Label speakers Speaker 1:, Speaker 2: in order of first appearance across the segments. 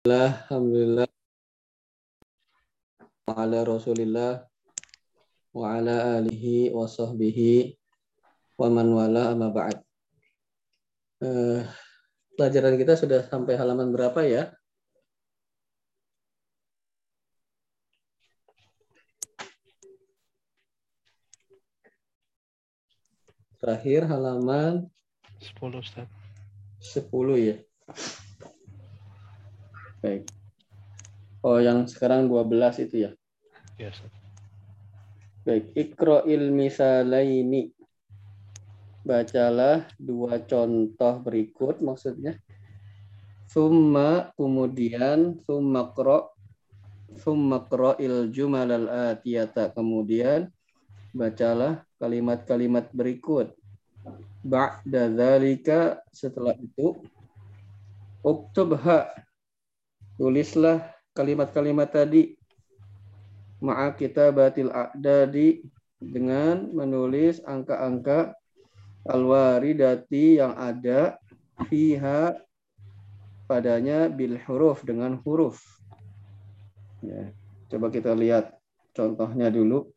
Speaker 1: Alhamdulillah. Wa ala rasulillah. Wa ala alihi wa sahbihi. Wa man wala amma ba'd. Uh, pelajaran kita sudah sampai halaman berapa ya? Terakhir halaman
Speaker 2: 10 Ustaz.
Speaker 1: 10 ya. Baik. Oh, yang sekarang 12 itu ya?
Speaker 2: Ya, Ustaz.
Speaker 1: Baik, ikro'il misalaini. Bacalah dua contoh berikut maksudnya. Summa kemudian summa kro summa il jumalal atiyata kemudian bacalah kalimat-kalimat berikut. Ba'da dzalika setelah itu uktubha tulislah kalimat-kalimat tadi ma'a kitabatil a'dadi dengan menulis angka-angka alwaridati yang ada fiha padanya bil huruf dengan huruf. Ya, coba kita lihat contohnya dulu.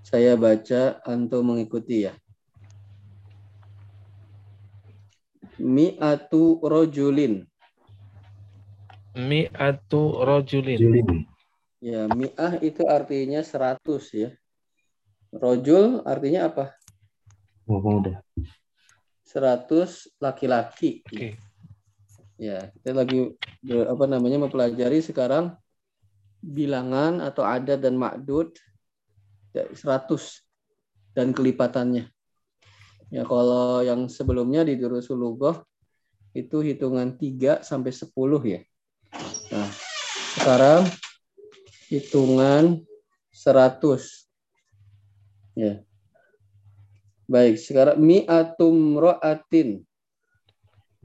Speaker 1: Saya baca, antum mengikuti ya. Mi'atu rojulin
Speaker 2: Mi'atu rojulin.
Speaker 1: Ya, mi'ah itu artinya 100 ya. Rojul artinya apa?
Speaker 3: Pemuda.
Speaker 1: 100 laki-laki.
Speaker 2: Oke. Okay.
Speaker 1: Ya, kita lagi apa namanya mempelajari sekarang bilangan atau adat dan makdud 100 dan kelipatannya. Ya, kalau yang sebelumnya di Durusul Lughah itu hitungan 3 sampai 10 ya. Nah, sekarang hitungan 100. Ya. Baik, sekarang mi'atum ro'atin.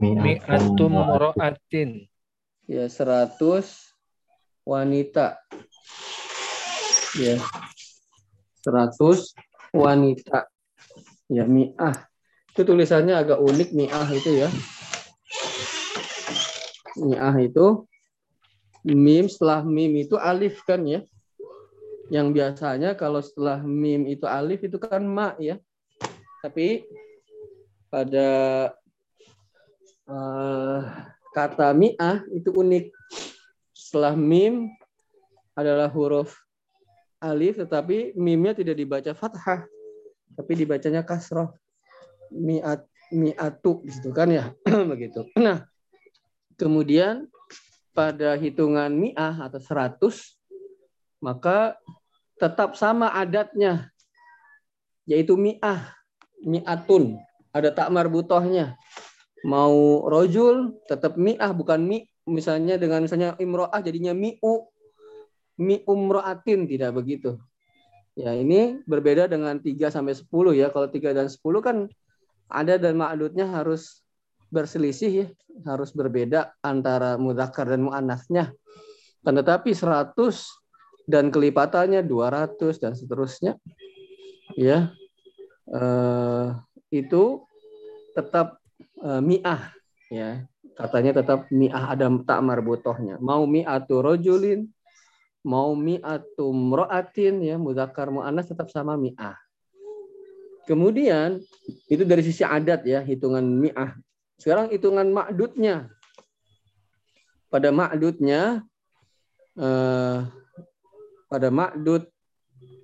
Speaker 2: Mi'atum ro'atin.
Speaker 1: Ya, 100 wanita. Ya. 100 wanita. Ya, mi'ah. Itu tulisannya agak unik mi'ah itu ya. Mi'ah itu mim setelah mim itu alif kan ya. Yang biasanya kalau setelah mim itu alif itu kan ma ya. Tapi pada uh, kata mi'ah itu unik. Setelah mim adalah huruf alif tetapi mimnya tidak dibaca fathah tapi dibacanya kasroh mi'at mi'atu gitu kan ya begitu. Nah, kemudian pada hitungan mi'ah atau seratus, maka tetap sama adatnya, yaitu mi'ah, mi'atun, ada tak marbutohnya. Mau rojul, tetap mi'ah, bukan mi, misalnya dengan misalnya imro'ah jadinya mi'u, mi'umro'atin, tidak begitu. Ya ini berbeda dengan 3 sampai 10 ya. Kalau 3 dan 10 kan ada dan ma'adudnya harus berselisih ya, harus berbeda antara mudzakkar dan muannasnya. Tetapi 100 dan kelipatannya 200 dan seterusnya. Ya. Eh, itu tetap eh, mi'ah ya. Katanya tetap mi'ah ada tak marbutohnya. Mau mi'atu rojulin mau mi'atu mro'atin ya. Mudzakkar muannas tetap sama mi'ah. Kemudian itu dari sisi adat ya. Hitungan mi'ah sekarang hitungan makdudnya. Pada makdudnya, eh, pada makdud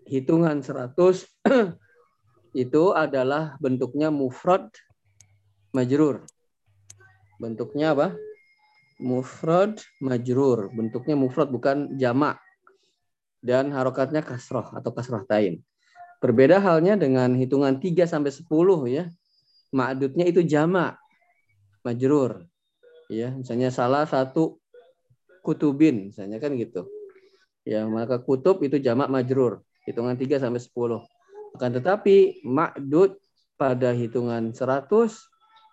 Speaker 1: hitungan 100 itu adalah bentuknya mufrad majrur. Bentuknya apa? Mufrad majrur. Bentuknya mufrad bukan jamak. Dan harokatnya kasroh atau kasroh tain. Berbeda halnya dengan hitungan 3 sampai 10 ya. Makdudnya itu jamak majrur. Ya, misalnya salah satu kutubin, misalnya kan gitu. Ya, maka kutub itu jamak majrur, hitungan 3 sampai 10. Akan tetapi makdud pada hitungan 100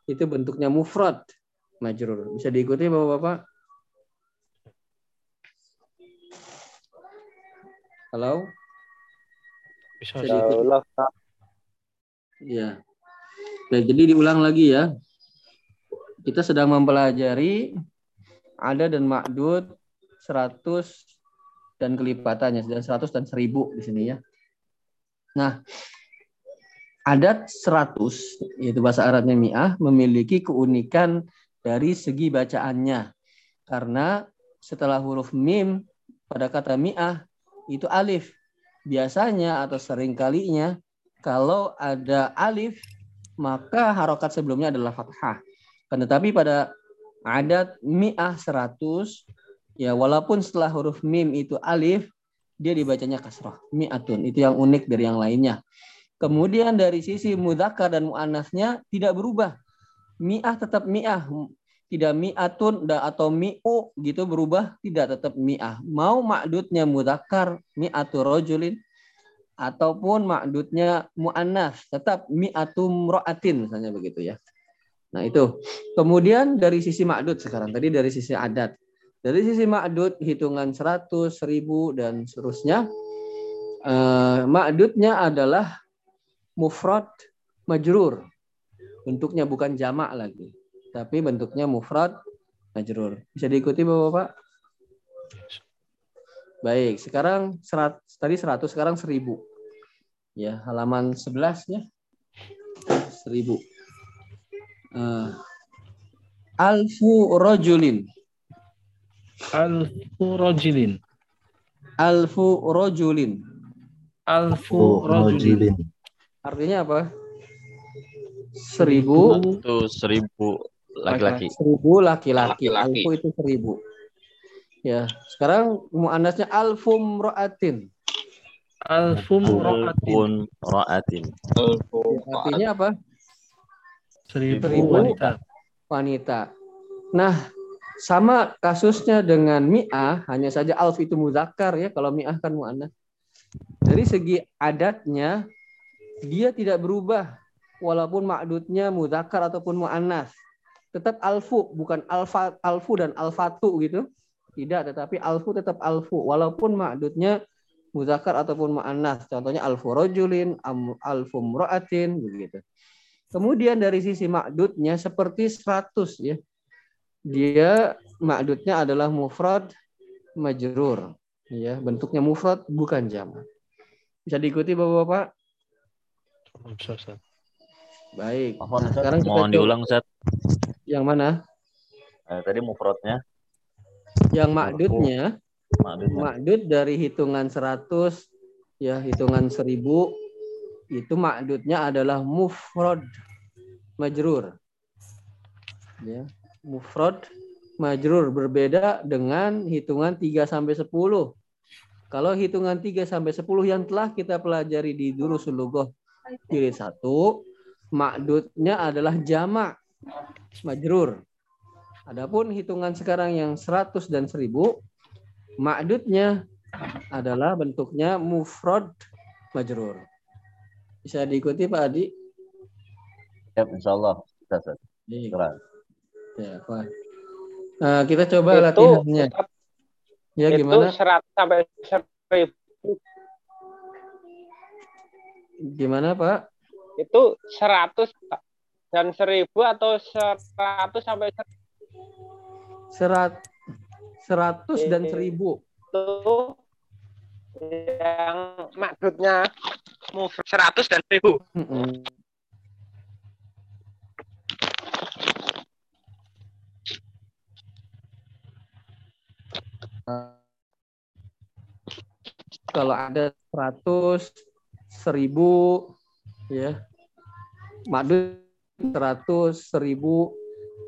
Speaker 1: itu bentuknya mufrad majrur. Bisa diikuti Bapak-bapak? Halo?
Speaker 2: Bisa,
Speaker 1: Bisa diikuti? Ya. Oke, jadi diulang lagi ya kita sedang mempelajari ada dan ma'dud 100 dan kelipatannya dan 100 dan 1000 di sini ya. Nah, adat 100 yaitu bahasa Arabnya mi'ah memiliki keunikan dari segi bacaannya. Karena setelah huruf mim pada kata mi'ah itu alif. Biasanya atau seringkalinya kalau ada alif maka harokat sebelumnya adalah fathah. Kan tetapi pada adat mi'ah 100 ya walaupun setelah huruf mim itu alif dia dibacanya kasrah mi'atun. Itu yang unik dari yang lainnya. Kemudian dari sisi mudzakkar dan muannasnya tidak berubah. Mi'ah tetap mi'ah. Tidak mi'atun atau mi'u gitu berubah tidak tetap mi'ah. Mau makdudnya mudzakkar mi'atu rojulin ataupun makdudnya muannas tetap mi'atum ro'atin misalnya begitu ya Nah itu. Kemudian dari sisi makdud sekarang. Tadi dari sisi adat. Dari sisi makdud hitungan 100, 1000 dan seterusnya. Eh, makdudnya adalah mufrad majrur. Bentuknya bukan jamak lagi. Tapi bentuknya mufrad majrur. Bisa diikuti Bapak-Bapak? Baik, sekarang serat, tadi 100, sekarang 1000. Ya, halaman 11 ya. 1000 uh, alfu rojulin.
Speaker 2: Alfu rojulin.
Speaker 1: Alfu rojulin.
Speaker 2: Alfu rojulin.
Speaker 1: artinya apa? Seribu.
Speaker 4: Itu seribu laki-laki.
Speaker 1: Seribu laki-laki. Alfu itu seribu. Ya sekarang muannasnya alfum roatin
Speaker 2: alfum roatin
Speaker 4: roatin
Speaker 1: artinya apa
Speaker 2: Seribu,
Speaker 1: seribu
Speaker 2: wanita.
Speaker 1: wanita. Nah, sama kasusnya dengan mi'ah, hanya saja alf itu muzakkar ya, kalau mi'ah kan mu'annas. Dari segi adatnya, dia tidak berubah walaupun makdudnya muzakkar ataupun mu'annas. Tetap alfu, bukan alfa, alfu dan alfatu gitu. Tidak, tetapi alfu tetap alfu walaupun makdudnya muzakkar ataupun mu'annas. Contohnya alfu rojulin, alfu mro'atin begitu. Kemudian dari sisi makdudnya seperti 100 ya. Dia makdudnya adalah mufrad majrur. Ya, bentuknya mufrad bukan jamak. Bisa diikuti Bapak-bapak? Baik.
Speaker 4: Mohon, nah, sekarang kita mohon diulang, Ustaz.
Speaker 1: Yang mana?
Speaker 4: Eh, tadi mufradnya.
Speaker 1: Yang makdudnya, makdudnya. Makdud dari hitungan 100 ya, hitungan 1000 itu makdudnya adalah mufrad majrur. Ya, mufrad majrur berbeda dengan hitungan 3 sampai 10. Kalau hitungan 3 sampai 10 yang telah kita pelajari di Durusul Lughah jilid 1, makdudnya adalah jamak majrur. Adapun hitungan sekarang yang 100 dan 1000, makdudnya adalah bentuknya mufrad majrur. Bisa diikuti Pak Adi?
Speaker 4: Ya, insya Allah. Bisa,
Speaker 1: Iya. Ya, Pak. Nah, kita coba itu, latihannya. Ya, itu gimana?
Speaker 5: Serat sampai seribu.
Speaker 1: Gimana, Pak?
Speaker 5: Itu seratus dan seribu atau seratus sampai
Speaker 1: Serat, seratus dan seribu.
Speaker 5: Itu yang maksudnya move 100 dan 1000. Mm -hmm.
Speaker 1: Kalau ada 100, 1000 ya. Madu 100, 1000,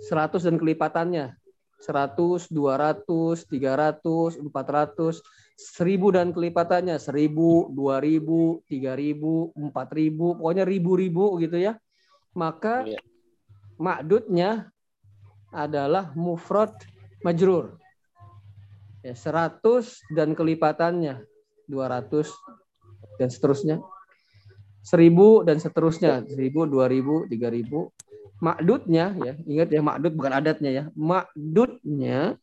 Speaker 1: 100 dan kelipatannya. 100, 200, 300, 400, 1000 dan kelipatannya, 1000, 2000, 3000, 4000, pokoknya ribu-ribu gitu ya. Maka ya. makdudnya adalah mufrad majrur. Ya, 100 dan kelipatannya 200 dan seterusnya. 1000 dan seterusnya, 1000, 2000, 3000 makdudnya ya ingat ya makdud bukan adatnya ya makdudnya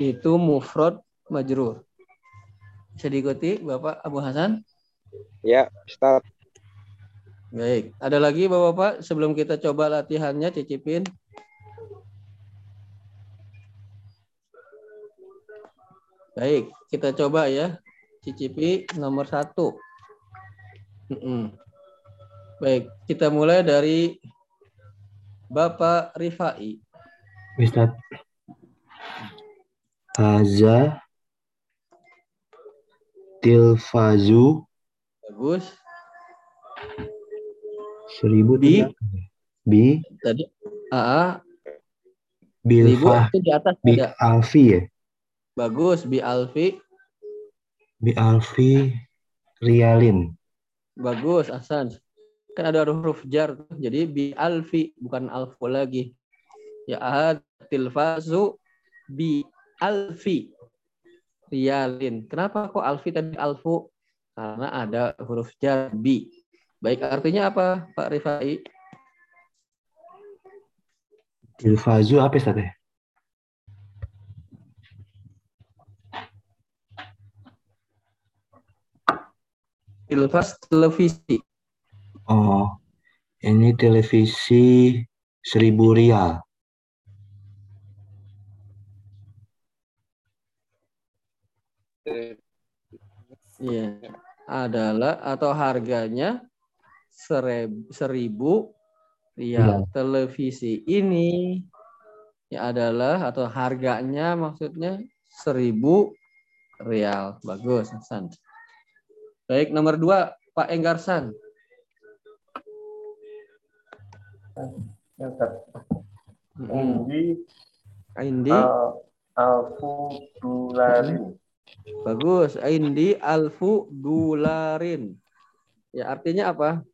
Speaker 1: itu mufrad majrur bisa diikuti Bapak Abu Hasan
Speaker 5: ya Ustaz
Speaker 1: baik ada lagi Bapak-bapak sebelum kita coba latihannya cicipin Baik, kita coba ya. Cicipi nomor satu. Baik, kita mulai dari Bapak Rifai.
Speaker 3: Ustaz. Haza tilfazu
Speaker 1: Bagus.
Speaker 3: seribu
Speaker 1: Bi.
Speaker 3: bi
Speaker 1: Tadi AA
Speaker 3: bil
Speaker 1: ribu
Speaker 3: fah
Speaker 1: itu di atas
Speaker 3: bi
Speaker 1: ada.
Speaker 3: alfi ya
Speaker 1: Bagus, Bi Alfi.
Speaker 3: bi alfi rialin
Speaker 1: Bagus, Hasan. Kan ada huruf jar, jadi Bi Alfi bukan alfu lagi. Ya tilfazu bi alfi rialin. Kenapa kok alfi tadi alfu? Karena ada huruf jar bi. Baik, artinya apa, Pak Rifai?
Speaker 3: tilfazu apa Ustaz ya?
Speaker 1: Tilfas televisi.
Speaker 3: oh ini televisi seribu rial
Speaker 1: Iya. Adalah atau harganya sereb- seribu rial. Televisi ini ya adalah atau harganya maksudnya seribu rial. Bagus, Hasan. Baik, nomor dua, Pak Enggarsan.
Speaker 6: Indi
Speaker 1: Indi,
Speaker 6: al alfu.
Speaker 1: Bagus. Indi alfu dularin. Ya, artinya apa?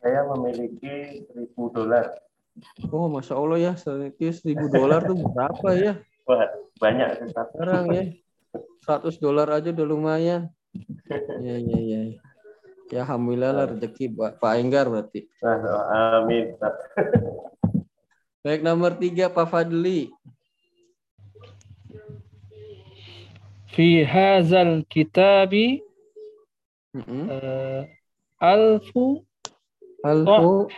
Speaker 6: Saya memiliki seribu dolar.
Speaker 1: Oh, masya Allah ya, seribu dolar tuh berapa ya?
Speaker 6: Wah, banyak.
Speaker 1: Sekarang ya, 100 dolar aja udah lumayan. Ya, ya, ya. Ya, alhamdulillah lah rezeki Pak Pak Enggar berarti.
Speaker 6: Nah, amin.
Speaker 1: Baik, nomor tiga Pak Fadli.
Speaker 2: Fi hazal kitabi eh, alfu
Speaker 1: Alfu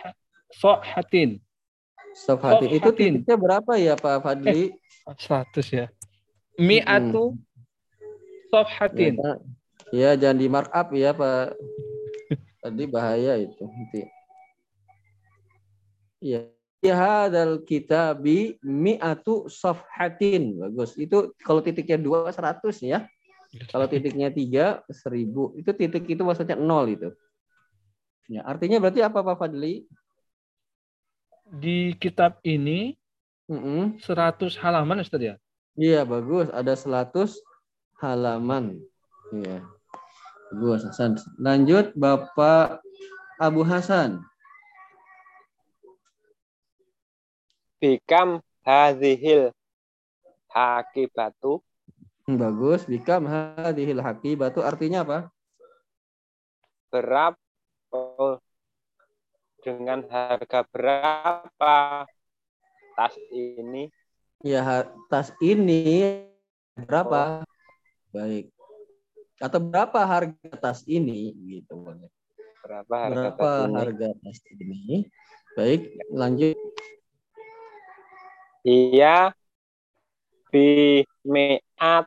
Speaker 2: sahhatin.
Speaker 1: Safhatin. Itu titiknya berapa ya Pak Fadli?
Speaker 2: 100 ya. Mi'atu safhatin.
Speaker 1: Ya, ya, jangan di markup ya Pak. Tadi bahaya itu. Nanti. Ya. Fi hadzal kitabi mi'atu safhatin. Bagus. Itu kalau titiknya dua 100 ya. Kalau titiknya tiga seribu. Itu titik itu maksudnya nol itu. Ya, artinya berarti apa Pak Fadli?
Speaker 2: Di kitab ini
Speaker 1: Mm-mm.
Speaker 2: 100 halaman Ustaz ya.
Speaker 1: Iya bagus. Ada 100 halaman. Iya. Bagus Hasan. Lanjut Bapak Abu Hasan.
Speaker 5: Bikam hadhil hakibatu
Speaker 1: Hmm, Bagus. Bikam hadhil hakibatu artinya apa?
Speaker 5: berapa oh, dengan harga berapa tas ini
Speaker 1: Ya tas ini berapa? Baik. Atau berapa harga tas ini gitu
Speaker 5: berapa harga
Speaker 1: Berapa
Speaker 5: tas ini
Speaker 1: harga tas ini? Baik, lanjut.
Speaker 5: Iya bi mi'at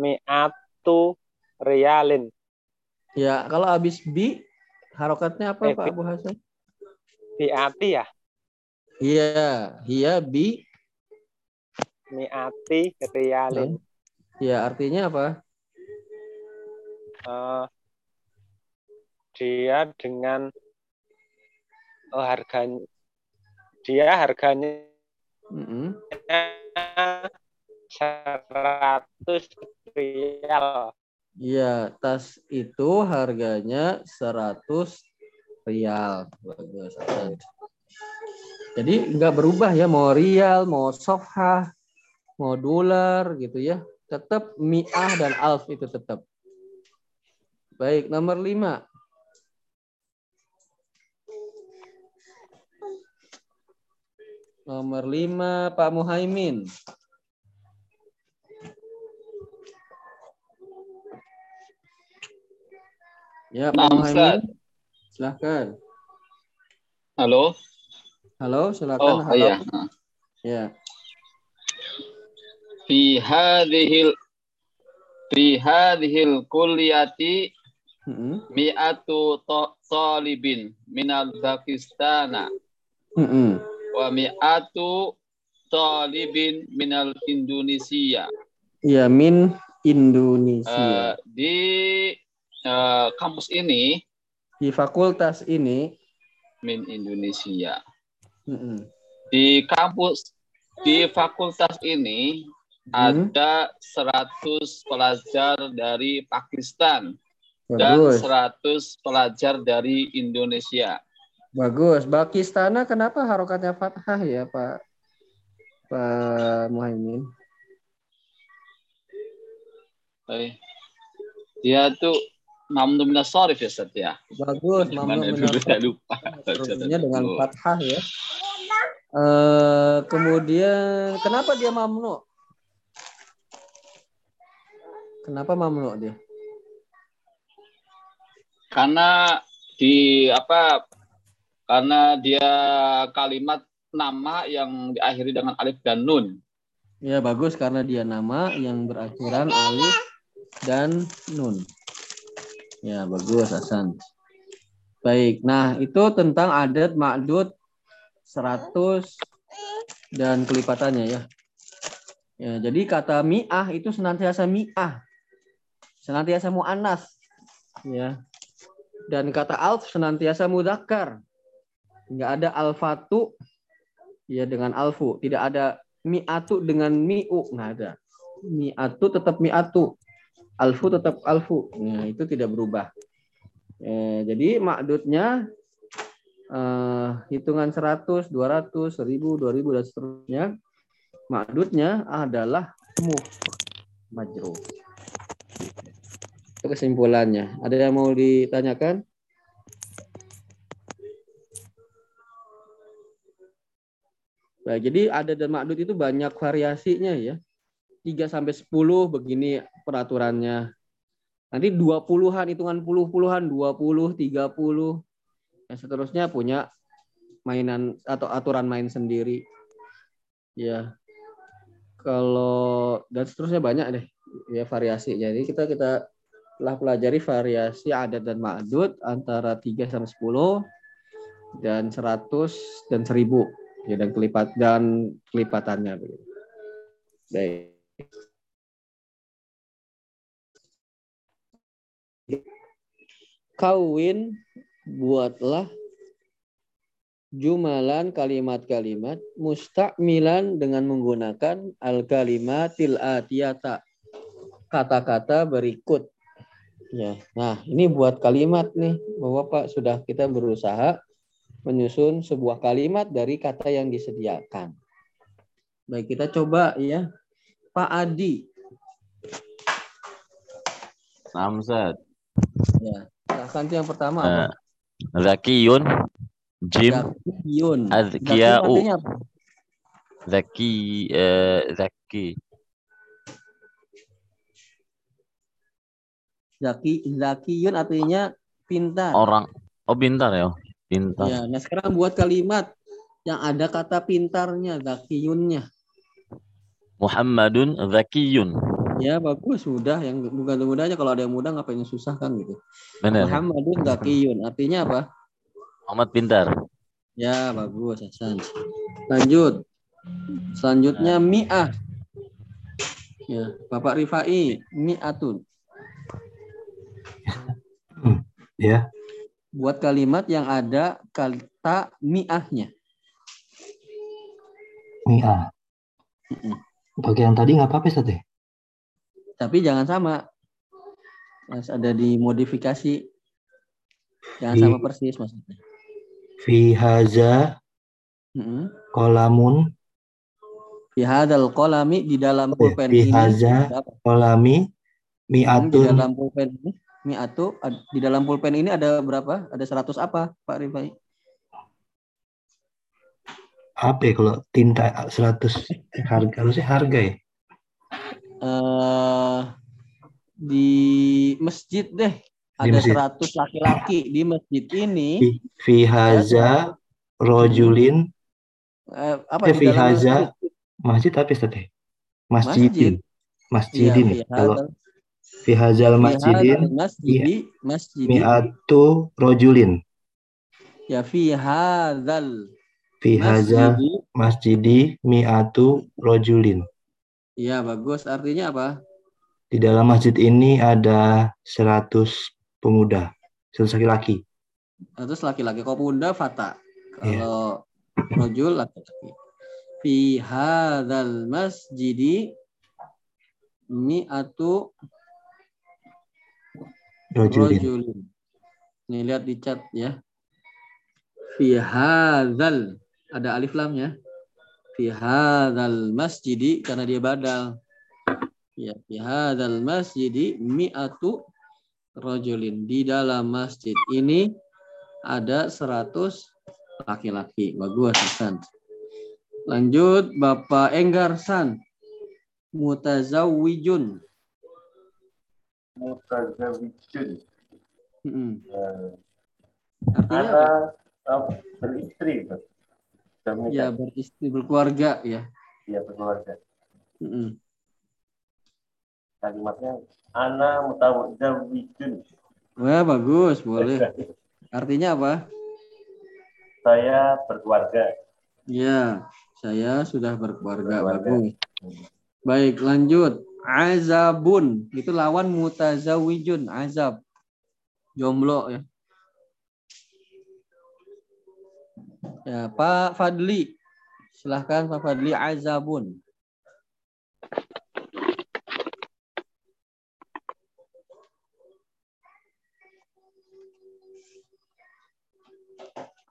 Speaker 5: mi'atu rialin
Speaker 1: Ya, kalau habis bi harokatnya apa
Speaker 5: Eh,
Speaker 1: Pak
Speaker 5: bi-
Speaker 1: Abu Hasan?
Speaker 5: biati ya
Speaker 1: Iya, iya bi.
Speaker 5: mi'ati rialin
Speaker 1: Ya, artinya apa?
Speaker 5: Eh, dia dengan oh, harganya dia harganya
Speaker 1: Mm-mm.
Speaker 5: 100 rial
Speaker 1: Iya, tas itu harganya 100 rial. Bagus. Hasan. Jadi nggak berubah ya, mau rial, mau sofha, mau dolar gitu ya. Tetap mi'ah dan alf itu tetap. Baik, nomor lima. Nomor lima, Pak Muhaimin. Ya, Pak
Speaker 7: Nah,
Speaker 1: Muhaimin. Silahkan.
Speaker 7: Halo.
Speaker 1: Halo, silakan.
Speaker 7: Oh,
Speaker 1: Halo.
Speaker 7: iya.
Speaker 1: Ya.
Speaker 7: fi hadhil fi hadhil kulliyati
Speaker 1: Mm-mm.
Speaker 7: mi'atu talibin minal Pakistana
Speaker 1: Mm-mm.
Speaker 7: Wa mi'atu talibin minal Indonesia.
Speaker 1: Iya, min Indonesia.
Speaker 7: Eh, di eh, kampus ini
Speaker 1: Di fakultas ini,
Speaker 7: min Indonesia.
Speaker 1: mm-mm.
Speaker 7: Di kampus di fakultas ini
Speaker 1: Hmm,
Speaker 7: ada 100 pelajar dari Pakistan dan
Speaker 1: bagus.
Speaker 7: 100 pelajar dari Indonesia.
Speaker 1: Bagus. Pakistana kenapa harokatnya fathah ya, Pak? Pak Muhaimin.
Speaker 7: Eh, Dia tuh mamnu minas sorif ya Ustaz ya.
Speaker 1: Bagus,
Speaker 7: Gimana
Speaker 1: mamnu
Speaker 7: dulu
Speaker 1: minas
Speaker 7: saya lupa.
Speaker 1: Dengan fathah ya. Eh, kemudian kenapa dia mamnu? Kenapa mamnu dia?
Speaker 7: Karena di apa? Karena dia kalimat nama yang diakhiri dengan alif dan nun.
Speaker 1: Ya bagus karena dia nama yang berakhiran alif dan nun. Ya bagus Hasan. Baik, nah itu tentang adat ma'dud 100 dan kelipatannya ya. Ya, jadi kata mi'ah itu senantiasa mi'ah. Senantiasa mu'anas. Ya. Dan kata alf senantiasa mudzakkar. Enggak ada alfatu ya dengan alfu, tidak ada mi'atu dengan mi'u, nggak ada. Mi'atu tetap mi'atu. Alfu tetap alfu. Nah, itu tidak berubah. Eh, jadi makdudnya eh, hitungan 100, 200, 1000, 2000 dan seterusnya. Makdudnya adalah mu majrur. Itu kesimpulannya. Ada yang mau ditanyakan? Nah, jadi ada dan makdud itu banyak variasinya ya. 3 sampai 10 begini peraturannya. Nanti 20-an hitungan puluh-puluhan 20, 30. Dan seterusnya punya mainan atau aturan main sendiri. Ya. Kalau dan seterusnya banyak deh ya variasi. Jadi kita kita telah pelajari variasi adat dan makdud antara 3 sampai 10 dan 100 dan 1000 ya dan kelipat dan kelipatannya begitu. Baik. Kawin buatlah jumalan kalimat-kalimat mustakmilan dengan menggunakan al kalimatil atiyata kata-kata berikut ya nah ini buat kalimat nih Bapak sudah kita berusaha menyusun sebuah kalimat dari kata yang disediakan. Baik, kita coba ya. Pak Adi.
Speaker 4: Namzat.
Speaker 1: Ya, silahkan yang pertama
Speaker 4: Eh,
Speaker 1: apa?
Speaker 4: Zakiyun. Jim.
Speaker 1: Zakiyun.
Speaker 4: Azkiya'u. Zaki. eh, Zaki.
Speaker 1: Zaki, Zakiyun artinya pintar.
Speaker 4: Orang. Oh pintar ya. Pintar.
Speaker 1: Ya, nah sekarang buat kalimat yang ada kata pintarnya, Zakiyunnya.
Speaker 4: Muhammadun Zakiyun.
Speaker 1: Ya, bagus sudah yang bukan mudahnya kalau ada yang mudah ngapain yang susah kan gitu.
Speaker 4: Benar.
Speaker 1: Muhammadun Zakiyun artinya apa?
Speaker 4: Muhammad pintar.
Speaker 1: Ya, bagus Hasan. Lanjut. Selanjutnya mi'ah. Ya, Bapak Rifai, mi'atun.
Speaker 3: Ya,
Speaker 1: Buat kalimat yang ada kata mi'ahnya.
Speaker 3: Mia.
Speaker 1: Mm-mm.
Speaker 3: Bagian tadi nggak apa-apa, Ustaz ya?
Speaker 1: Tapi jangan sama. Harus ada dimodifikasi. Jangan
Speaker 3: Di-
Speaker 1: sama persis maksudnya.
Speaker 3: Fi haza
Speaker 1: Mm-mm.
Speaker 3: kolamun
Speaker 1: Fi hadal kolami di dalam pulpen
Speaker 3: Fi
Speaker 1: ini.
Speaker 3: haza
Speaker 1: ada apa?
Speaker 3: kolami
Speaker 1: di
Speaker 3: mi'atun
Speaker 1: dalam pulpen ini mi'atu di dalam pulpen ini ada berapa? Ada 100 apa, Pak Rifai?
Speaker 3: apa ya kalau tinta 100 harga harusnya harga ya
Speaker 1: eh di masjid deh
Speaker 3: Di
Speaker 1: ada
Speaker 3: masjid.
Speaker 1: 100 laki-laki di masjid ini
Speaker 3: fi, haza rojulin
Speaker 1: eh, apa
Speaker 3: eh, fi haza
Speaker 1: masjid
Speaker 3: masjid tapi Ustaz ya masjidin. Masjidin.
Speaker 1: Iya, fi
Speaker 3: Kalau
Speaker 1: hadzal
Speaker 3: fi hadzal
Speaker 1: fi
Speaker 3: masjidin
Speaker 1: hadzal masjidi masjidi
Speaker 3: mi'atu rojulin.
Speaker 1: ya fi hadzal
Speaker 3: Fi hadzal
Speaker 1: masjidi
Speaker 3: mi'atu rojulin.
Speaker 1: Iya, bagus. Artinya apa?
Speaker 3: Di dalam masjid ini ada 100 pemuda, 100 laki-laki.
Speaker 1: Terus laki-laki kok bunda fata.
Speaker 3: Iya.
Speaker 1: Kalau rojul laki-laki. Fi hadzal masjidi mi'atu Rojulin. Nih lihat di chat ya. Fi hadzal ada alif lamnya. Fi hadzal masjidi karena dia badal. Ya, fi hadzal masjidi mi'atu rojulin. Di dalam masjid ini ada 100 laki-laki. Bagus, Hasan. Lanjut Bapak Enggar San. Mutazawwijun.
Speaker 6: Eh,
Speaker 1: Artinya?
Speaker 6: Ana beristri. Menikah.
Speaker 1: Ya beristri berkeluarga ya.
Speaker 6: Dia berkeluarga.
Speaker 1: Mm-mm.
Speaker 6: Kalimatnya Ana mutazawijun.
Speaker 1: Wah bagus, boleh. Artinya apa?
Speaker 6: Saya berkeluarga.
Speaker 1: Ya, saya sudah berkeluarga.
Speaker 6: Berkeluarga.
Speaker 1: Bagus. Baik, lanjut. Azabun itu lawan mutazawijun, azab. Jomblo ya. Ya, Pak Fadli. Silahkan Pak Fadli azabun.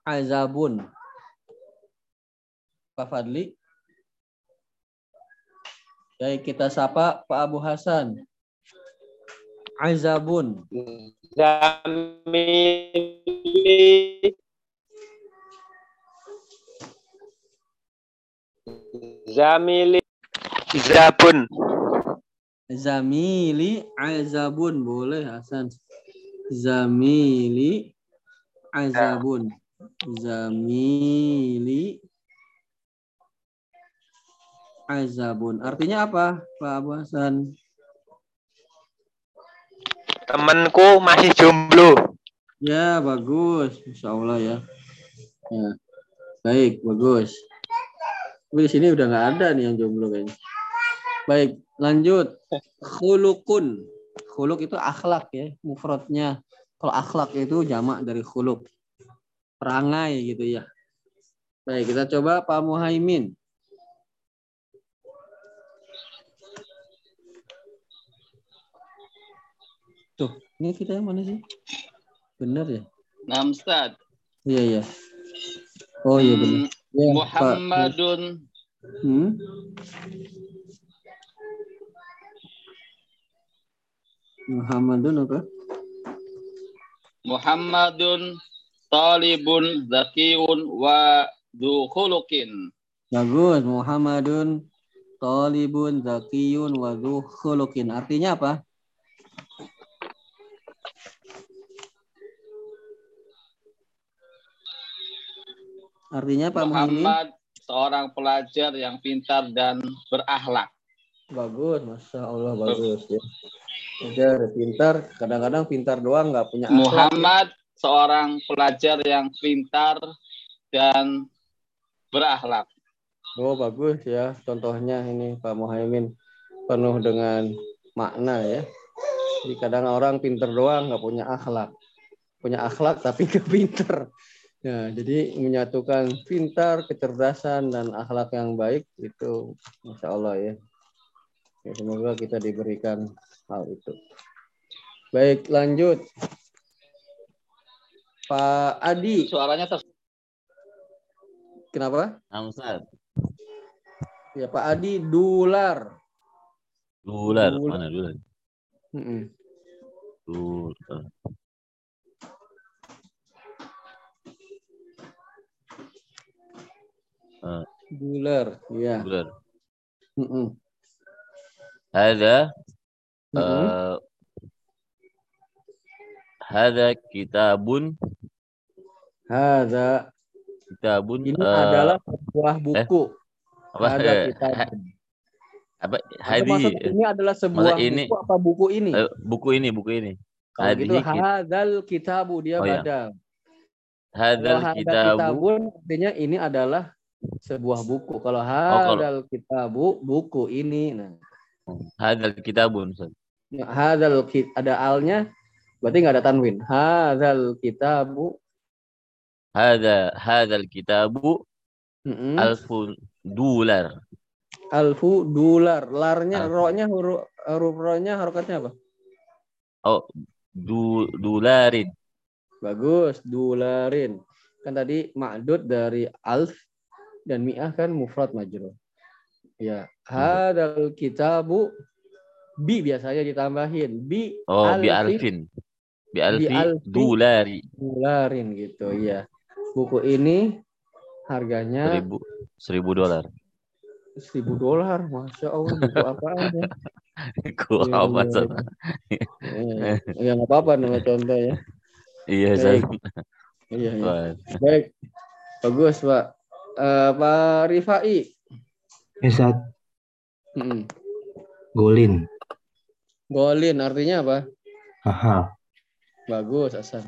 Speaker 1: Azabun. Pak Fadli. Baik, kita sapa Pak Abu Hasan. Azabun.
Speaker 5: Zamili Zamili Zabun
Speaker 1: Zamili azabun boleh Hasan. Zamili azabun. Zamili azabun. Artinya apa, Pak Abu Hasan?
Speaker 5: Temanku masih jomblo
Speaker 1: Ya, bagus. Insya Allah ya. ya. Baik, bagus. Tapi di sini udah nggak ada nih yang jomblo kayaknya. Baik, lanjut. Khulukun. Khuluk itu akhlak ya, mufradnya. Kalau akhlak itu jamak dari khuluk. Perangai gitu ya. Baik, kita coba Pak Muhaimin. Tuh, ini kita yang mana sih? Benar ya?
Speaker 7: Ustaz.
Speaker 1: Iya, iya. Oh iya benar.
Speaker 7: Hmm,
Speaker 1: Ya, Pak.
Speaker 7: Muhammadun
Speaker 1: Hmm? Muhammadun apa?
Speaker 7: Muhammadun talibun zakiyun wa du khuluqin.
Speaker 1: Bagus. Muhammadun talibun zakiyun wa dzu khuluqin. Artinya apa? Artinya Pak Muhammad.
Speaker 7: Muhammad seorang pelajar yang pintar dan berakhlak.
Speaker 1: Bagus, masya Allah bagus ya. Pintar, pintar. Kadang-kadang pintar doang nggak punya akhlak.
Speaker 7: Muhammad seorang pelajar yang pintar dan berakhlak.
Speaker 1: Oh bagus ya. Contohnya ini Pak Muhaimin penuh dengan makna ya. Jadi kadang orang pinter doang nggak punya akhlak. Punya akhlak tapi nggak pinter. Nah, jadi menyatukan pintar, kecerdasan, dan akhlak yang baik itu Masya Allah ya. Ya, semoga kita diberikan hal itu. Baik, lanjut. Pak Adi,
Speaker 7: Suaranya ter
Speaker 1: kenapa?
Speaker 4: Nah, Ustaz.
Speaker 1: Ya Pak Adi, dolar.
Speaker 4: Dular.
Speaker 1: Dular.
Speaker 4: Mana dular?
Speaker 1: Mm-mm.
Speaker 4: Dular. Eh,
Speaker 1: Dolar, ya.
Speaker 4: dular.
Speaker 1: Mm-mm.
Speaker 4: Ada
Speaker 1: Mm-mm.
Speaker 4: eh Hada kitabun
Speaker 1: Hada.
Speaker 4: kitabun
Speaker 1: Ini
Speaker 4: eh,
Speaker 1: adalah sebuah buku.
Speaker 4: apa
Speaker 1: Hada
Speaker 4: eh,
Speaker 1: kitab.
Speaker 4: Apa hadi
Speaker 1: ini adalah sebuah
Speaker 4: ini-
Speaker 1: buku apa buku ini?
Speaker 4: eh, buku ini buku ini.
Speaker 1: Kalau gitu
Speaker 4: hadihi kit-
Speaker 1: hadal kitabu dia
Speaker 4: Oh, iya.
Speaker 1: badal.
Speaker 4: Hadzal
Speaker 1: hadal
Speaker 4: kitabu
Speaker 1: kitabun artinya ini adalah sebuah buku. Kalau
Speaker 4: Oh, kalau-
Speaker 1: hadal kitabu buku ini. Nah,
Speaker 4: hadzal kitabun. Ustaz.
Speaker 1: ya, hadal ki- ada alnya berarti nggak ada tanwin. Hadal kitabu
Speaker 4: Hadza hadzal kitabu
Speaker 1: mm-mm,
Speaker 4: alfu dolar.
Speaker 1: alfu dolar. Larnya
Speaker 4: Alfu.
Speaker 1: ro-nya huruf huruf ro-nya harokatnya apa?
Speaker 4: Oh, du dolarin.
Speaker 1: Bagus, dolarin. Kan tadi ma'dud dari alf dan mi'ah kan mufrad majrur. Ya, hadal kitabu bi biasanya ditambahin bi
Speaker 4: Oh, bi
Speaker 1: alfin
Speaker 4: alfin. Bi alfi
Speaker 1: alfi.
Speaker 4: dolari.
Speaker 1: dolarin gitu ya. Buku ini harganya
Speaker 4: Seribu seribu dolar.
Speaker 1: seribu dolar, masya Allah buku ya?
Speaker 4: Ku
Speaker 1: Iya,
Speaker 4: apa
Speaker 1: iya,
Speaker 4: Ustaz?
Speaker 1: iya. Ya nggak apa-apa nama contoh ya.
Speaker 4: Iya. Ustaz.
Speaker 1: Iya, iya. Baik, bagus Pak. Eh, Pak Rifai.
Speaker 3: Ustaz,
Speaker 1: Mm-mm.
Speaker 3: golin.
Speaker 1: Golin artinya apa?
Speaker 3: Mahal.
Speaker 1: Bagus Hasan.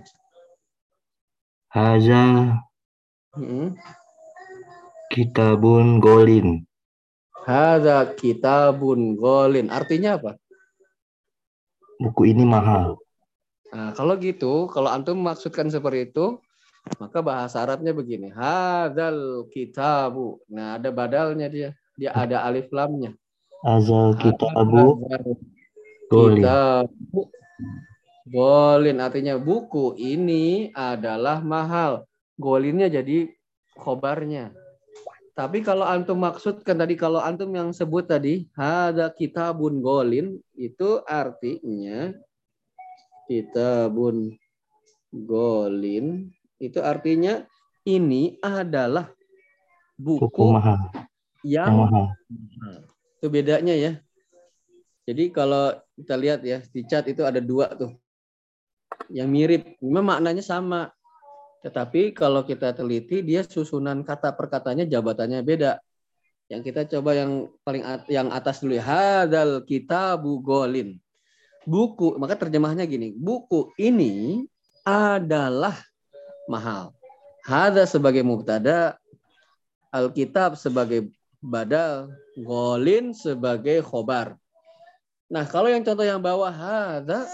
Speaker 3: Haza
Speaker 1: Mm-mm.
Speaker 3: kitabun golin.
Speaker 1: Hadza kitabun golin. Artinya apa?
Speaker 3: Buku ini mahal.
Speaker 1: Nah, kalau gitu, kalau antum maksudkan seperti itu, maka bahasa Arabnya begini. Hadzal kitabu. Nah, ada badalnya dia. Dia ada alif lamnya.
Speaker 3: Azal kitabu
Speaker 1: kitabu golin. Artinya buku ini adalah mahal. Golinnya jadi khobarnya. Tapi kalau antum maksudkan tadi kalau antum yang sebut tadi ada kitabun golin itu artinya kitabun golin itu artinya ini adalah
Speaker 3: Buku
Speaker 1: buku
Speaker 3: mahal. Yang mahal.
Speaker 1: itu bedanya ya. Jadi kalau kita lihat ya di chat itu ada dua tuh yang mirip, memang maknanya sama. Tetapi kalau kita teliti dia susunan kata perkataannya jabatannya beda. Yang kita coba yang paling at- yang atas dulu ya. Hadal kitabu golin. Buku, maka terjemahnya gini, buku ini adalah mahal. Hada sebagai mubtada, Alkitab sebagai badal, golin sebagai khobar. Nah, kalau yang contoh yang bawah hada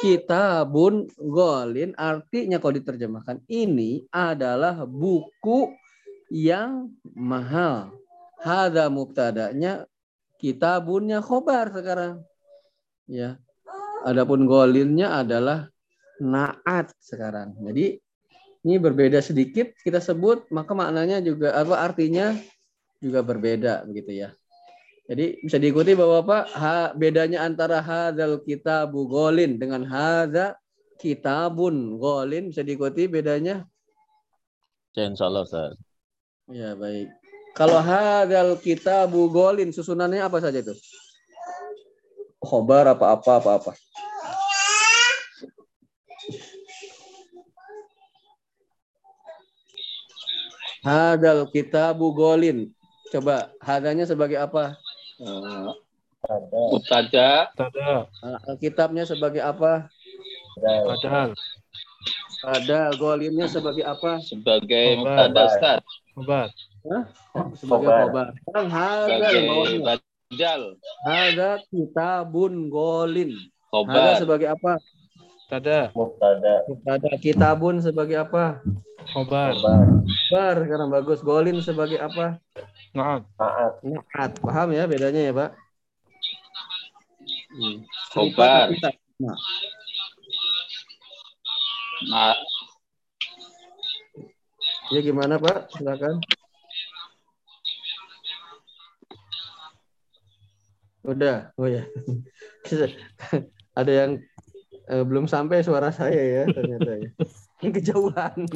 Speaker 1: kitabun golin artinya kalau diterjemahkan ini adalah buku yang mahal. Hada mubtadanya kitabunnya khobar sekarang. Ya. Adapun golinnya adalah naat sekarang. Jadi ini berbeda sedikit kita sebut maka maknanya juga apa artinya juga berbeda begitu ya. Jadi bisa diikuti bahwa Pak ha, bedanya antara hadzal kitabu golin dengan hadza kitabun golin bisa diikuti bedanya?
Speaker 4: Ya, insya Allah, Ustaz.
Speaker 1: Ya baik. Kalau hadzal kitabu golin susunannya apa saja itu? Khobar apa-apa apa-apa. Hadal kitabu golin. Coba hadanya sebagai apa? Eh,
Speaker 7: Mubtada
Speaker 2: Tada,
Speaker 1: Alkitabnya sebagai apa?
Speaker 2: padahal,
Speaker 1: Hadal golinnya sebagai apa?
Speaker 7: sebagai mubtada Ustaz.
Speaker 2: obat,
Speaker 1: Sebagai
Speaker 6: khobar.
Speaker 1: Sekarang hadal bawahnya.
Speaker 7: badal.
Speaker 1: Hada kitabun golin.
Speaker 7: Khobar.
Speaker 1: sebagai apa?
Speaker 2: tada,
Speaker 6: Mubtada.
Speaker 1: Ada kitabun sebagai apa?
Speaker 2: Khobar,
Speaker 1: Bar sekarang bagus. Golin sebagai apa?
Speaker 2: naam,
Speaker 6: Maaf.
Speaker 1: Naat. Paham ya bedanya ya, Pak? Hmm.
Speaker 7: Khobar.
Speaker 1: Nah,
Speaker 7: Nah,
Speaker 1: ya gimana, Pak? Silakan. Udah. Oh ya. Ada yang eh, belum sampai suara saya ya ternyata ya. Kejauhan.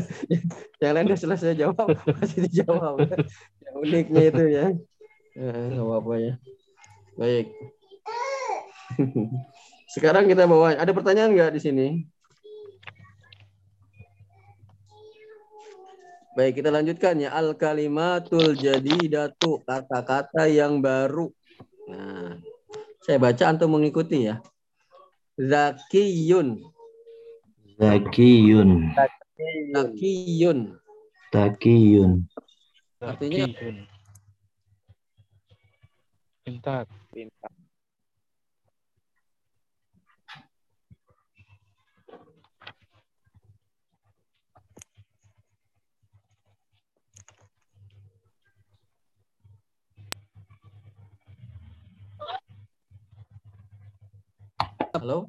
Speaker 1: yang lain udah selesai jawab, masih dijawab. yang uniknya itu ya. Eh, nggak apa-apa ya. Baik. Sekarang kita bawa. Ada pertanyaan nggak di sini? Baik, kita lanjutkan ya. Al kalimatul jadidatu, kata-kata yang baru. Nah, saya baca antum mengikuti ya. Zakiyun,
Speaker 3: Zakiyun.
Speaker 1: zakiyun.
Speaker 3: Takiyun.
Speaker 1: Artinya-
Speaker 2: Zakiyun. Pintar.
Speaker 1: Halo?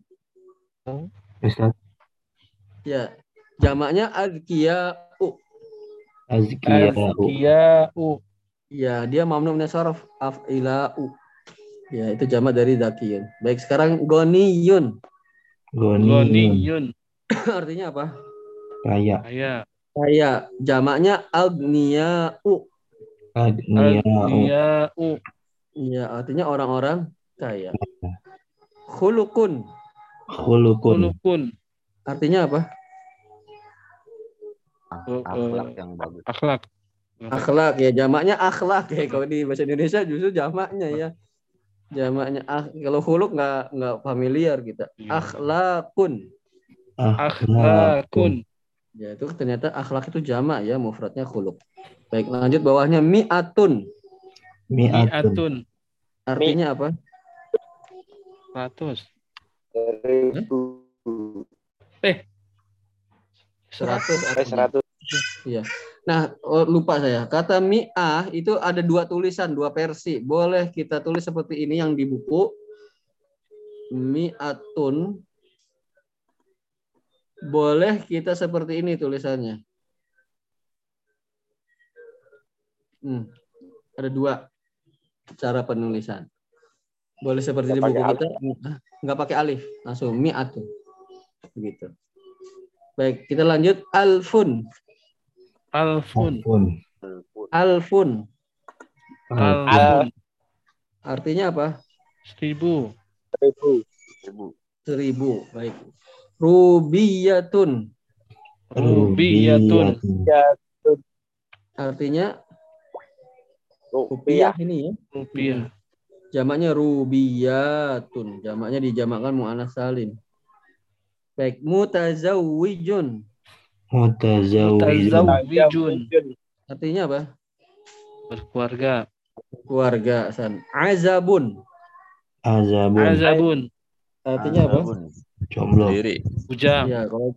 Speaker 3: Ustaz
Speaker 1: Ya. Jamaknya azkiya'u.
Speaker 3: Azkiya'u.
Speaker 2: Azkiya'u.
Speaker 1: Ya, dia mamnu min sarf af'ila'u. Ya, itu jamak dari zakiyun. Baik, sekarang goniyun.
Speaker 3: Goniyun.
Speaker 2: Goniyun.
Speaker 1: Artinya apa?
Speaker 3: Kaya.
Speaker 2: Kaya.
Speaker 1: Kaya. Jamaknya agniya'u.
Speaker 3: Agniya'u.
Speaker 2: Aghniya'u.
Speaker 1: Ya, artinya orang-orang kaya. Khulukun.
Speaker 3: Khulukun.
Speaker 2: Kulukun.
Speaker 1: Artinya apa?
Speaker 4: Akhlak yang bagus.
Speaker 2: Akhlak.
Speaker 1: Akhlak ya, jamaknya akhlak ya. Kalau di bahasa Indonesia justru jamaknya ya. Jamaknya ah, kalau huluk nggak nggak familiar kita.
Speaker 2: Iya.
Speaker 1: Akhlakun.
Speaker 2: Akhlakun.
Speaker 1: Ya itu ternyata akhlak itu jamak ya, mufradnya khuluk. Baik, lanjut bawahnya mi'atun.
Speaker 3: Mi'atun.
Speaker 1: Artinya apa?
Speaker 2: Ratus.
Speaker 1: Seratus.
Speaker 6: Eh,
Speaker 1: artinya.
Speaker 6: 100.
Speaker 1: Iya. Nah, oh, lupa saya. Kata mi'ah itu ada dua tulisan, dua versi. Boleh kita tulis seperti ini yang di buku. Mi'atun. Boleh kita seperti ini tulisannya. Hmm. Ada dua cara penulisan. Boleh seperti di
Speaker 6: Nggak
Speaker 1: buku
Speaker 6: pakai
Speaker 1: kita, nggak pakai alif, langsung mi'atun. Begitu. Baik, kita lanjut alfun.
Speaker 2: Alfun.
Speaker 3: Alfun.
Speaker 1: Alfun. Artinya apa?
Speaker 2: Seribu.
Speaker 4: Ibu.
Speaker 1: Seribu. Baik. Rubiyatun.
Speaker 2: Rubiyatun.
Speaker 1: Artinya
Speaker 6: Rupiah.
Speaker 1: rupiah ini ya.
Speaker 2: Rupiah.
Speaker 1: Jamaknya rubiyatun. Jamaknya dijamakkan mu'anas salim. Baik. Mutazawwijun.
Speaker 3: Mutazawwijun.
Speaker 1: Artinya apa?
Speaker 2: Berkeluarga.
Speaker 1: Keluarga. San. Azabun.
Speaker 3: Azabun.
Speaker 2: Azabun.
Speaker 1: Artinya apa?
Speaker 3: Jomblo.
Speaker 4: Sendiri.
Speaker 2: Ujang.
Speaker 1: Ya, kalau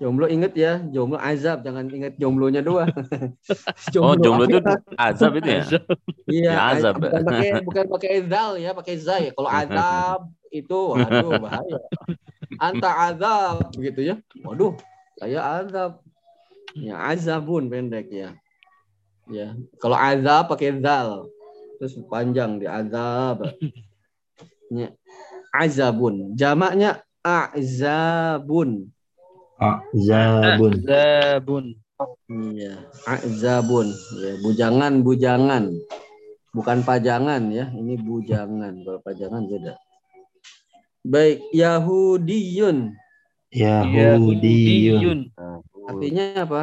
Speaker 1: jomblo inget ya. Jomblo azab. Jangan inget jomblonya doang.
Speaker 4: Oh, jomblo itu
Speaker 1: akhirat.
Speaker 4: azab itu ya?
Speaker 2: Azab.
Speaker 1: Iya,
Speaker 4: Ya, azab.
Speaker 1: bukan pakai bukan pakai zal ya, pakai zai. Kalau azab itu waduh bahaya. Anta azab begitu ya. Waduh, saya azab. Ya, azabun pendek ya. Ya, kalau azab pakai zal. Terus panjang di azab. Ya. Azabun. Jamaknya azabun.
Speaker 3: Azabun.
Speaker 2: Azabun.
Speaker 1: Iya, azabun. Ya, bujangan-bujangan. Bukan pajangan ya, ini bujangan. Kalau pajangan beda. Baik, Yahudiyun.
Speaker 3: Yahudiyun.
Speaker 1: Artinya apa?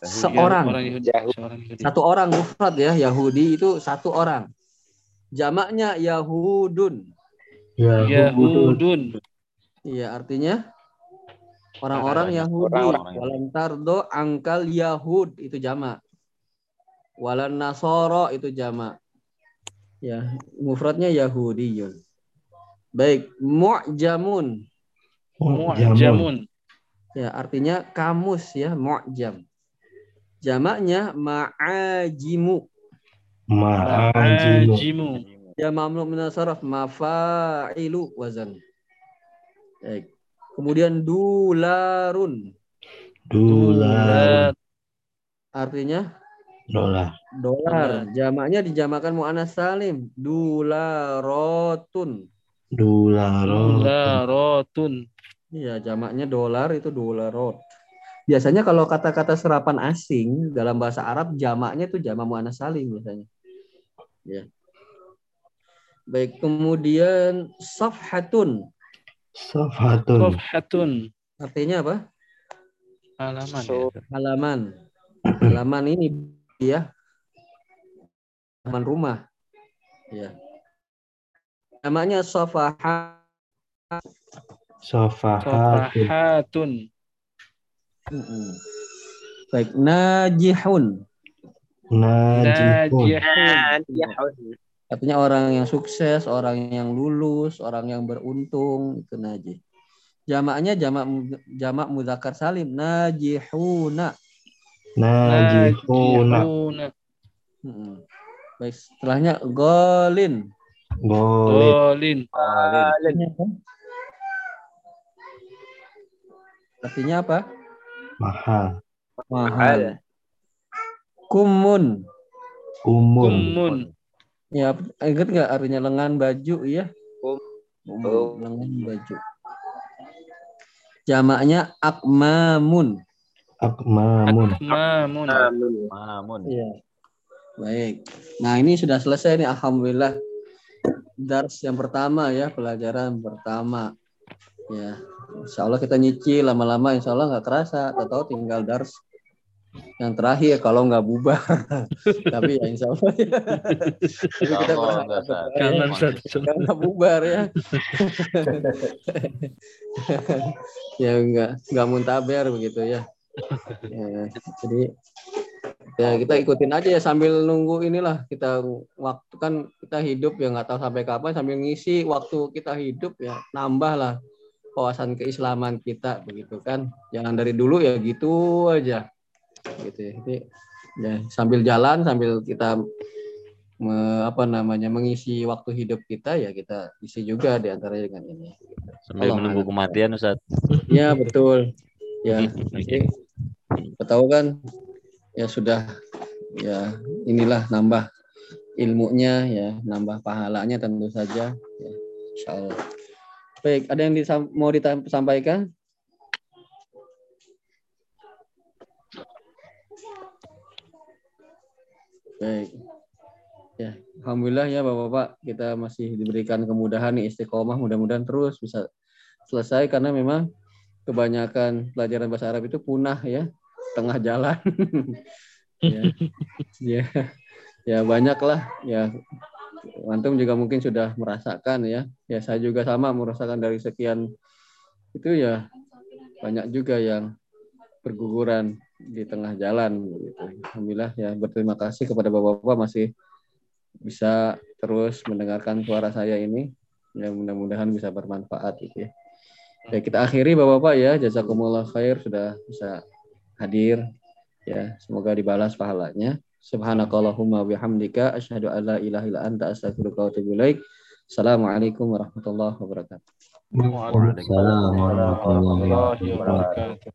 Speaker 2: Ya,
Speaker 1: Seorang. Satu orang mufrad ya, Yahudi itu satu orang. Jamaknya Yahudun.
Speaker 2: Yahudun.
Speaker 1: Iya, artinya orang-orang Yahudi.
Speaker 4: Orang-orang
Speaker 1: Walan tardo angkal Yahud itu jamak. Walan Nasoro itu jamak. Ya, mufradnya Yahudiyun. Baik, mu'jamun.
Speaker 2: Mu'jamun.
Speaker 1: Ya, artinya kamus ya, mu'jam. Jamaknya ma'ajimu.
Speaker 3: Ma'ajimu.
Speaker 2: Ajimu.
Speaker 1: Ya mamlu min saraf mafa'ilu wazan. Baik. Kemudian dularun.
Speaker 3: Dolar.
Speaker 1: Artinya
Speaker 3: Dolar.
Speaker 1: dolar. Jamaknya dijamakan mu'anas salim. Dularotun.
Speaker 3: Dolarot.
Speaker 2: Dolarotun.
Speaker 1: Iya, jamaknya dolar itu dolarot. Biasanya kalau kata-kata serapan asing dalam bahasa Arab jamaknya itu jamak muannas salim biasanya. Ya. Baik, kemudian safhatun.
Speaker 3: Safatun.
Speaker 2: Sofhatun.
Speaker 1: Artinya apa?
Speaker 2: Halaman.
Speaker 6: So-
Speaker 2: ya.
Speaker 1: Halaman. Halaman ini ya. Halaman rumah. Ya. Jamaknya sofaha.
Speaker 3: Sofahatun.
Speaker 2: Sofahatun.
Speaker 1: Baik, najihun.
Speaker 3: Najihun.
Speaker 2: Najihun.
Speaker 1: Artinya orang yang sukses, orang yang lulus, orang yang beruntung itu najih. Jamaknya jamak jamak muzakkar salim najihuna.
Speaker 3: Najihuna.
Speaker 1: Mm-mm. Baik, setelahnya golin.
Speaker 3: Golin.
Speaker 2: Golin.
Speaker 1: Artinya apa?
Speaker 3: Mahal.
Speaker 1: Mahal. Kumun.
Speaker 3: Kumun.
Speaker 2: Kumun.
Speaker 1: Ya, ingat nggak artinya lengan baju iya?
Speaker 5: Kum.
Speaker 1: Kumun,
Speaker 5: Oh.
Speaker 1: lengan baju. Jamaknya akmamun.
Speaker 3: Akmamun.
Speaker 2: Akmamun.
Speaker 4: Mamun.
Speaker 1: Iya. Baik. Nah, ini sudah selesai nih alhamdulillah. Dars yang pertama ya, pelajaran pertama. Ya. Insya Allah kita nyicil lama-lama insya Allah nggak kerasa. Tahu tinggal dars yang terakhir kalau nggak bubar. Tapi ya insya Allah ya. Tapi kita berharap
Speaker 4: nggak
Speaker 1: bubar ya. ya nggak nggak muntaber begitu ya. ya. Jadi ya kita ikutin aja ya sambil nunggu inilah kita waktu kan kita hidup ya nggak tahu sampai kapan sambil ngisi waktu kita hidup ya nambah lah wawasan keislaman kita begitu kan jangan dari dulu ya gitu aja gitu ya. Jadi, ya sambil jalan sambil kita me- apa namanya mengisi waktu hidup kita ya kita isi juga di antara dengan ini.
Speaker 4: Sambil
Speaker 1: Allah
Speaker 4: menunggu kematian Ustaz.
Speaker 1: ya betul. Ya jadi kita tahu kan ya sudah ya inilah nambah ilmunya ya nambah pahalanya tentu saja ya insya Allah. Baik ada yang disam- mau disampaikan baik. Ya. Alhamdulillah ya bapak-bapak. Kita masih diberikan kemudahan nih istiqomah. Mudah-mudahan terus bisa selesai karena memang kebanyakan pelajaran bahasa Arab itu punah ya tengah jalan. Ya. Ya. Ya banyak lah ya. Antum juga mungkin sudah merasakan ya. Ya saya juga sama merasakan dari sekian itu ya. Banyak juga yang berguguran di tengah jalan gitu. Alhamdulillah ya berterima kasih kepada bapak-bapak masih bisa terus mendengarkan suara saya ini ya mudah-mudahan bisa bermanfaat gitu ya. Ya kita akhiri bapak-bapak ya jazakumullah khair sudah bisa hadir ya semoga dibalas pahalanya subhanakallahumma bihamdika asyhadu an la ilaha illa anta astaghfiruka wa atubu ilaik assalamualaikum warahmatullahi wabarakatuh
Speaker 3: Waalaikumsalam warahmatullahi
Speaker 2: wabarakatuh.